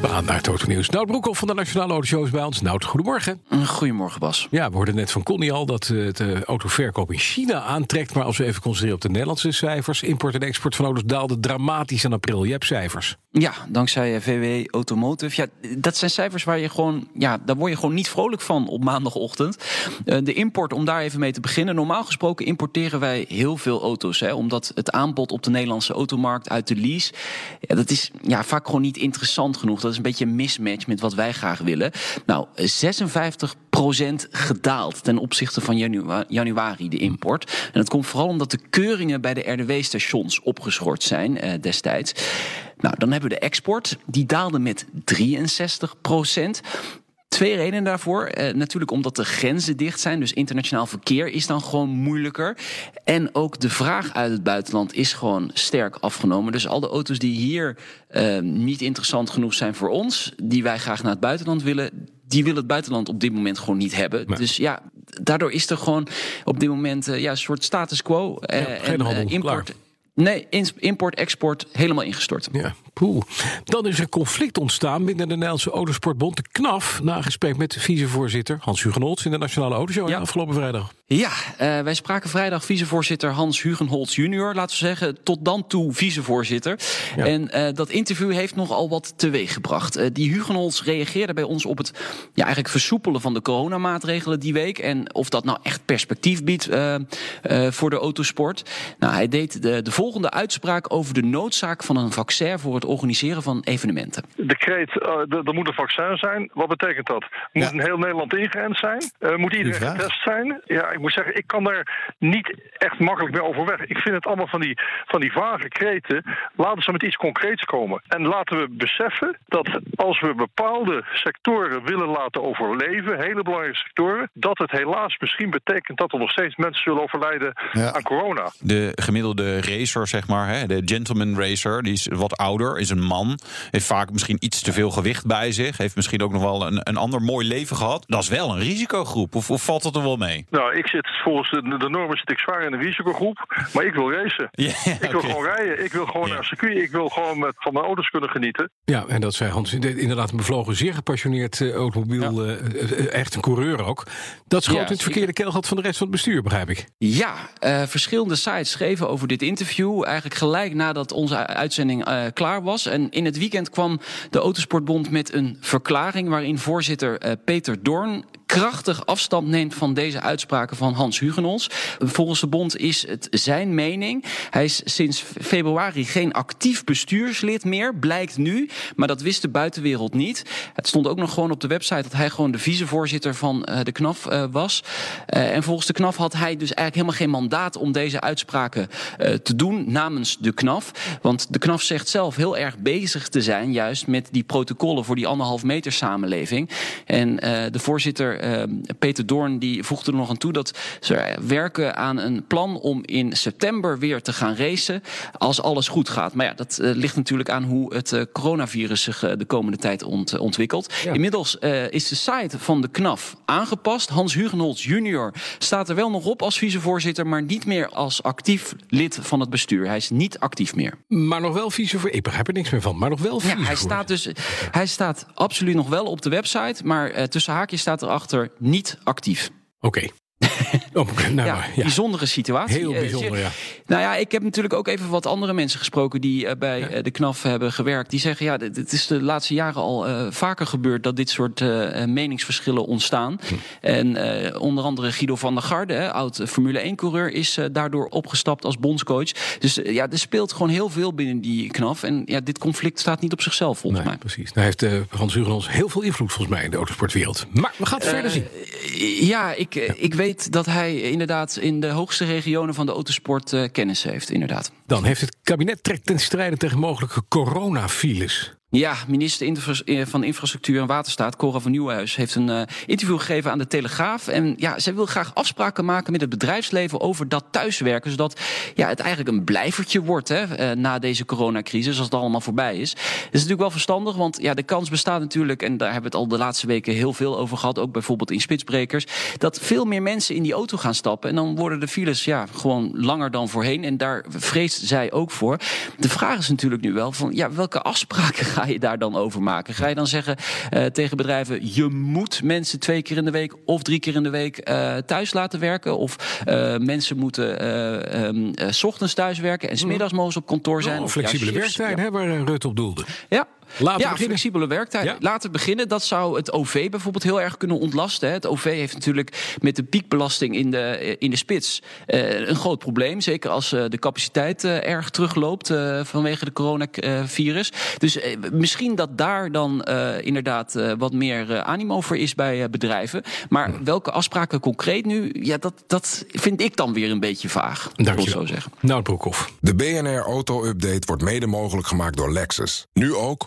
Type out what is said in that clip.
We gaan naar het autonieuws. Nout Broekhoff van de Nationale Autoshow is bij ons. Nout, goedemorgen. Goedemorgen, Bas. Ja, we hoorden net van Connie al dat eh, de autoverkoop in China aantrekt. Maar als we even concentreren op de Nederlandse cijfers... import en export van auto's daalde dramatisch in april. Je hebt cijfers. Ja, dankzij eh, VW Automotive. Ja, dat zijn cijfers waar je gewoon, ja, daar word je gewoon niet vrolijk van op maandagochtend. Uh, de import, om daar even mee te beginnen. Normaal gesproken importeren wij heel veel auto's, hè, omdat het aanbod op de Nederlandse automarkt uit de lease, ja, dat is ja, vaak gewoon niet interessant genoeg. Dat is een beetje een mismatch met wat wij graag willen. Nou, 56% gedaald ten opzichte van januari, de import. En dat komt vooral omdat de keuringen bij de RDW-stations opgeschort zijn uh, destijds. Nou, dan hebben we de export. Die daalde met 63 procent. Twee redenen daarvoor. Eh, natuurlijk omdat de grenzen dicht zijn. Dus internationaal verkeer is dan gewoon moeilijker. En ook de vraag uit het buitenland is gewoon sterk afgenomen. Dus al de auto's die hier uh, niet interessant genoeg zijn voor ons, die wij graag naar het buitenland willen, die wil het buitenland op dit moment gewoon niet hebben. Dus ja, daardoor is er gewoon op dit moment uh, ja, een soort status quo. Uh, ja, geen handel, import. Klaar. Nee, import, export helemaal ingestort. Ja, Dan is er conflict ontstaan binnen de Nederlandse Autosportbond, de KNAF, na gesprek met vicevoorzitter Hans Hugenholz in de Nationale Autoshow ja. afgelopen vrijdag. Ja, uh, wij spraken vrijdag vicevoorzitter Hans Hugenholz junior, laten we zeggen, tot dan toe vicevoorzitter. Ja. En uh, dat interview heeft nogal wat teweeg gebracht. Uh, die Hugenholz reageerde bij ons op het ja, eigenlijk versoepelen van de coronamaatregelen die week. En of dat nou echt perspectief biedt voor de autosport. Nou, hij deed de, de volgende uitspraak over de noodzaak van een vaccin voor het organiseren van evenementen. Decreet, uh, er moet een vaccin zijn. Wat betekent dat? Moet ja. in heel Nederland ingeënt zijn? Uh, moet iedereen getest zijn? Ja, ik moet zeggen, ik kan daar niet echt makkelijk mee overweg. Ik vind het allemaal van die, van die vage kreten. Laten ze met iets concreets komen. En laten we beseffen dat als we bepaalde sectoren willen laten overleven, hele belangrijke sectoren, dat het helaas misschien betekent dat er nog steeds mensen zullen overlijden ja. aan corona. De gemiddelde racer, zeg maar, hè, de gentleman racer, die is wat ouder, is een man, heeft vaak misschien iets te veel gewicht bij zich, heeft misschien ook nog wel een, een ander mooi leven gehad. Dat is wel een risicogroep, of, of valt dat er wel mee? Nou, ik zit volgens de, de normen zit ik zwaar in een risicogroep, maar ik wil racen. Ja, ik wil gewoon rijden, ik wil gewoon ja. naar circuit, ik wil gewoon met, van mijn auto's kunnen genieten. Ja, en dat zei Hans, inderdaad een bevlogen, zeer gepassioneerd uh, automobiel, ja. uh, echt een coureur ook. Dat schoot ja, in het verkeerde keelgat van de rest van het bestuur, begrijp ik. Ja, uh, verschillende sites schreven over dit interview, eigenlijk gelijk nadat onze uitzending klaar was. En in het weekend kwam de Autosportbond met een verklaring waarin voorzitter Peter Doorn krachtig afstand neemt van deze uitspraken van Hans Hugenholz. Volgens de bond is het zijn mening. Hij is sinds februari geen actief bestuurslid meer, blijkt nu. Maar dat wist de buitenwereld niet. Het stond ook nog gewoon op de website dat hij gewoon de vicevoorzitter van uh, de KNAF uh, was. Uh, en volgens de KNAF had hij dus eigenlijk helemaal geen mandaat om deze uitspraken te doen namens de KNAF. Want de KNAF zegt zelf heel erg bezig te zijn juist met die protocollen voor die anderhalf meter samenleving. En de voorzitter uh, Peter Doorn die voegde er nog aan toe dat ze werken aan een plan om in september weer te gaan racen als alles goed gaat. Maar ja, dat uh, ligt natuurlijk aan hoe het uh, coronavirus zich uh, de komende tijd ont, ontwikkelt. Ja. Inmiddels is de site van de KNAF aangepast. Hans Hugenholz junior staat er wel nog op als vicevoorzitter, maar niet meer als actief lid van het bestuur. Hij is niet actief meer. Maar nog wel vicevoorzitter. Ik begrijp er niks meer van, maar nog wel vicevoorzitter. Ja, hij staat dus hij staat absoluut nog wel op de website, maar tussen haakjes staat erachter niet actief. Oké. Okay. Oh, nou, ja, ja, bijzondere situatie. Heel bijzonder, ja. Nou ja, ik heb natuurlijk ook even wat andere mensen gesproken die uh, bij uh, de KNAF hebben gewerkt. Die zeggen, ja, het is de laatste jaren al uh, vaker gebeurd dat dit soort meningsverschillen ontstaan. Hm. En onder andere Guido van der Garde, hè, oud Formule 1-coureur, is daardoor opgestapt als bondscoach. Dus ja, er speelt gewoon heel veel binnen die KNAF. En ja, dit conflict staat niet op zichzelf, volgens nee, mij. Precies. Daar heeft Hans Hugenholz heel veel invloed, volgens mij, in de autosportwereld. Maar we gaan het verder zien. Ja, ik, ik weet dat hij inderdaad in de hoogste regionen van de autosport uh, kennis heeft, inderdaad. Dan heeft het kabinet trekt ten strijde tegen mogelijke coronafiles. Ja, minister eh, van Infrastructuur en Waterstaat, Cora van Nieuwhuis, heeft een uh, interview gegeven aan de Telegraaf. En ja, zij wil graag afspraken maken met het bedrijfsleven over dat thuiswerken. Zodat ja, het eigenlijk een blijvertje wordt hè, uh, na deze coronacrisis, als het allemaal voorbij is. Dat is natuurlijk wel verstandig, want ja, de kans bestaat natuurlijk, en daar hebben we het al de laatste weken heel veel over gehad, ook bijvoorbeeld in spitsbrekers, dat veel meer mensen in die auto gaan stappen. En dan worden de files ja, gewoon langer dan voorheen. En daar vreest zij ook voor. De vraag is natuurlijk nu wel van ja, welke afspraken gaan ga je daar dan over maken? Ga je dan zeggen uh, tegen bedrijven: je moet mensen twee keer in de week of drie keer in de week uh, thuis laten werken? Of uh, mensen moeten um, s ochtends thuis werken en smiddags mogen ze op kantoor zijn? Oh, flexibele ja, werktijden, ja. waar Rut op doelde. Ja, Laten ja, beginnen. flexibele werktijd. Ja. Laten beginnen. Dat zou het OV bijvoorbeeld heel erg kunnen ontlasten. Het OV heeft natuurlijk met de piekbelasting in de, in de spits uh, een groot probleem. Zeker als uh, de capaciteit erg terugloopt vanwege de coronavirus. Dus misschien dat daar dan inderdaad wat meer animo voor is bij bedrijven. Maar welke afspraken concreet nu, ja, dat, dat vind ik dan weer een beetje vaag. Dank je zo zeggen. Nou, Broekhoff. De BNR Auto Update wordt mede mogelijk gemaakt door Lexus. Nu ook